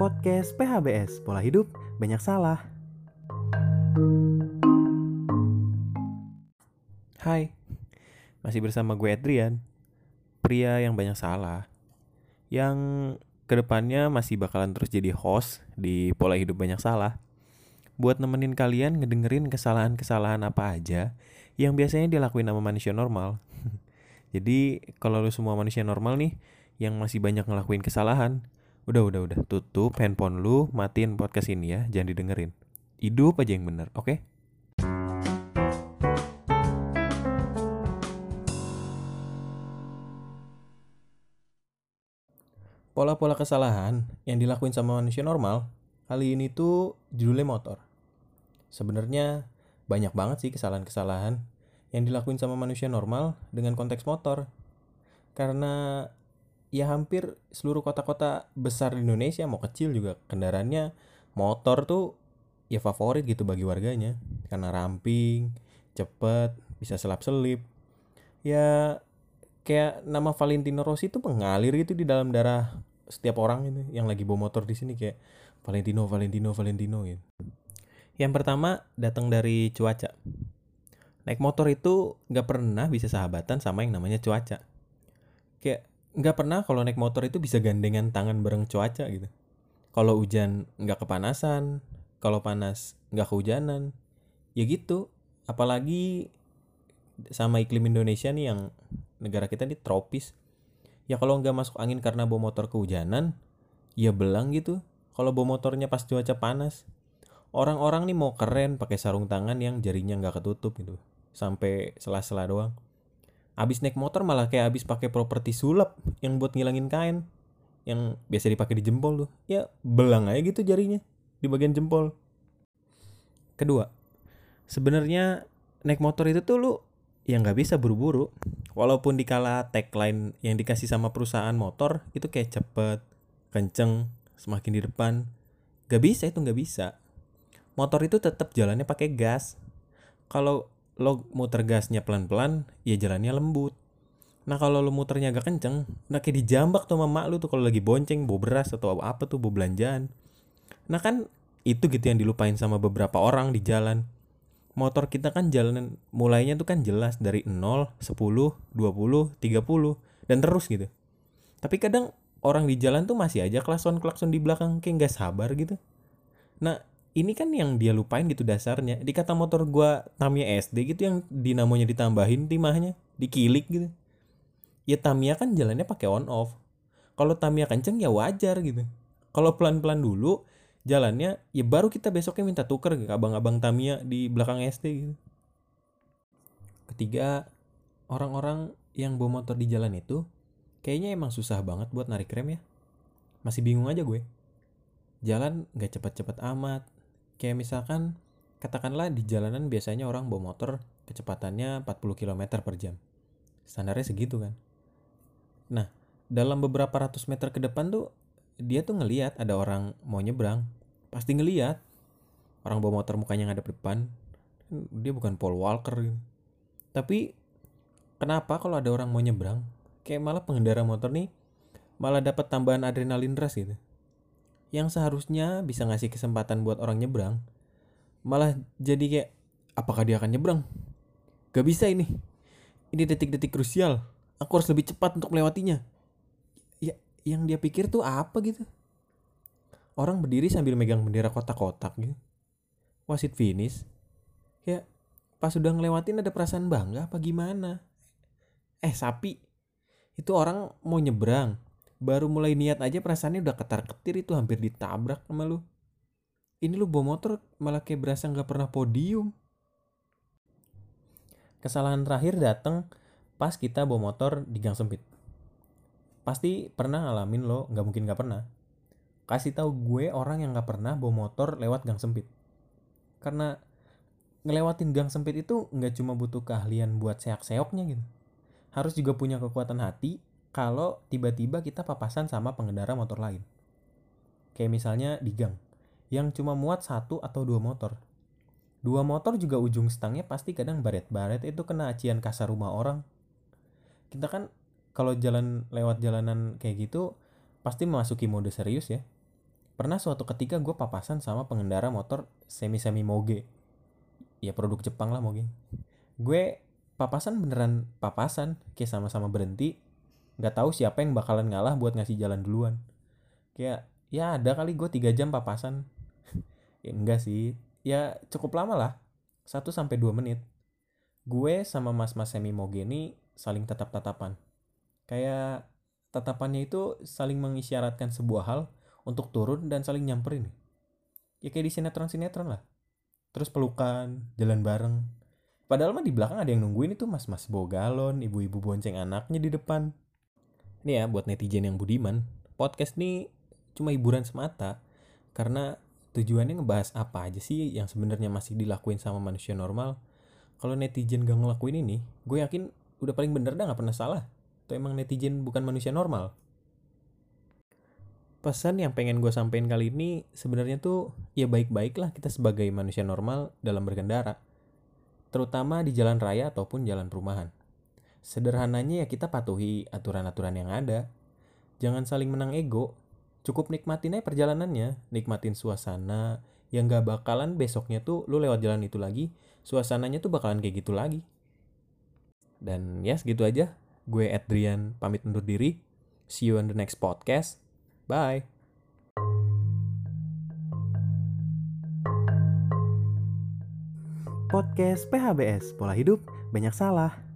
podcast PHBS Pola Hidup Banyak Salah. Hai, masih bersama gue Adrian, pria yang banyak salah, yang ke depannya masih bakalan terus jadi host di Pola Hidup Banyak Salah. Buat nemenin kalian ngedengerin kesalahan-kesalahan apa aja yang biasanya dilakuin sama manusia normal. jadi kalau lu semua manusia normal nih, yang masih banyak ngelakuin kesalahan, udah udah udah tutup handphone lu, matiin podcast ini ya, jangan didengerin. Hidup aja yang bener, oke? Okay? Pola-pola kesalahan yang dilakuin sama manusia normal kali ini tuh judulnya motor. Sebenarnya banyak banget sih kesalahan-kesalahan yang dilakuin sama manusia normal dengan konteks motor. Karena ya hampir seluruh kota-kota besar di Indonesia mau kecil juga kendaraannya motor tuh ya favorit gitu bagi warganya karena ramping, cepet, bisa selap-selip. Ya kayak nama Valentino Rossi itu mengalir gitu di dalam darah setiap orang itu yang lagi bawa motor di sini kayak Valentino, Valentino, Valentino gitu. Yang pertama datang dari cuaca. Naik motor itu nggak pernah bisa sahabatan sama yang namanya cuaca. Kayak nggak pernah kalau naik motor itu bisa gandengan tangan bareng cuaca gitu. Kalau hujan nggak kepanasan, kalau panas nggak kehujanan, ya gitu. Apalagi sama iklim Indonesia nih yang negara kita nih tropis. Ya kalau nggak masuk angin karena bawa motor kehujanan, ya belang gitu. Kalau bawa motornya pas cuaca panas, orang-orang nih mau keren pakai sarung tangan yang jarinya nggak ketutup gitu, sampai sela-sela doang abis naik motor malah kayak abis pakai properti sulap yang buat ngilangin kain. Yang biasa dipakai di jempol tuh. Ya belang aja gitu jarinya di bagian jempol. Kedua sebenarnya naik motor itu tuh lu ya nggak bisa buru-buru. Walaupun dikala tagline yang dikasih sama perusahaan motor itu kayak cepet kenceng semakin di depan. Gak bisa itu nggak bisa. Motor itu tetap jalannya pakai gas. Kalau lo muter gasnya pelan-pelan, ya jalannya lembut. Nah kalau lo muternya agak kenceng, nah kayak dijambak tuh sama mak lu tuh kalau lagi bonceng, bawa beras atau apa tuh, bawa belanjaan. Nah kan itu gitu yang dilupain sama beberapa orang di jalan. Motor kita kan jalanan mulainya tuh kan jelas dari 0, 10, 20, 30 dan terus gitu. Tapi kadang orang di jalan tuh masih aja klakson-klakson di belakang kayak nggak sabar gitu. Nah ini kan yang dia lupain gitu dasarnya. Di kata motor gua Tamiya SD gitu yang dinamonya ditambahin timahnya dikilik gitu. Ya Tamiya kan jalannya pakai on off. Kalau Tamiya kenceng ya wajar gitu. Kalau pelan-pelan dulu jalannya ya baru kita besoknya minta tuker ke abang-abang Tamiya di belakang SD gitu. Ketiga orang-orang yang bawa motor di jalan itu kayaknya emang susah banget buat narik rem ya. Masih bingung aja gue. Jalan gak cepet-cepet amat Kayak misalkan katakanlah di jalanan biasanya orang bawa motor kecepatannya 40 km per jam. Standarnya segitu kan. Nah, dalam beberapa ratus meter ke depan tuh dia tuh ngeliat ada orang mau nyebrang. Pasti ngeliat. Orang bawa motor mukanya ngadep depan. Dia bukan Paul Walker gitu. Tapi kenapa kalau ada orang mau nyebrang, kayak malah pengendara motor nih malah dapat tambahan adrenalin ras gitu yang seharusnya bisa ngasih kesempatan buat orang nyebrang malah jadi kayak apakah dia akan nyebrang? Gak bisa ini. Ini detik-detik krusial. Aku harus lebih cepat untuk melewatinya. Ya yang dia pikir tuh apa gitu? Orang berdiri sambil megang bendera kotak-kotak gitu. Wasit finish? Ya pas sudah ngelewatin ada perasaan bangga apa gimana? Eh sapi. Itu orang mau nyebrang baru mulai niat aja perasaannya udah ketar ketir itu hampir ditabrak sama lu. Ini lu bawa motor malah kayak berasa nggak pernah podium. Kesalahan terakhir datang pas kita bawa motor di gang sempit. Pasti pernah ngalamin lo nggak mungkin nggak pernah. Kasih tahu gue orang yang nggak pernah bawa motor lewat gang sempit. Karena ngelewatin gang sempit itu nggak cuma butuh keahlian buat seok-seoknya gitu. Harus juga punya kekuatan hati kalau tiba-tiba kita papasan sama pengendara motor lain. Kayak misalnya di gang, yang cuma muat satu atau dua motor. Dua motor juga ujung stangnya pasti kadang baret-baret itu kena acian kasar rumah orang. Kita kan kalau jalan lewat jalanan kayak gitu pasti memasuki mode serius ya. pernah suatu ketika gue papasan sama pengendara motor semi-semi moge. Ya produk Jepang lah moge. Gue papasan beneran papasan, kayak sama-sama berhenti. Gak tahu siapa yang bakalan ngalah buat ngasih jalan duluan. Kayak ya ada kali gue tiga jam papasan. ya enggak sih, ya cukup lama lah. 1 sampai 2 menit. Gue sama mas-mas semi moge ini saling tatap-tatapan. Kayak tatapannya itu saling mengisyaratkan sebuah hal untuk turun dan saling nyamperin. Ya kayak di sinetron-sinetron lah. Terus pelukan, jalan bareng. Padahal mah di belakang ada yang nungguin itu mas-mas bawa galon, ibu-ibu bonceng anaknya di depan. Ini ya buat netizen yang budiman, podcast ini cuma hiburan semata. Karena tujuannya ngebahas apa aja sih yang sebenarnya masih dilakuin sama manusia normal. Kalau netizen gak ngelakuin ini, gue yakin udah paling bener dah gak pernah salah. Atau emang netizen bukan manusia normal pesan yang pengen gue sampein kali ini sebenarnya tuh ya baik-baik lah kita sebagai manusia normal dalam berkendara. Terutama di jalan raya ataupun jalan perumahan. Sederhananya ya kita patuhi aturan-aturan yang ada. Jangan saling menang ego. Cukup nikmatin aja perjalanannya. Nikmatin suasana. Yang gak bakalan besoknya tuh lu lewat jalan itu lagi. Suasananya tuh bakalan kayak gitu lagi. Dan ya segitu aja. Gue Adrian pamit undur diri. See you on the next podcast. Bye. Podcast PHBS Pola Hidup Banyak Salah.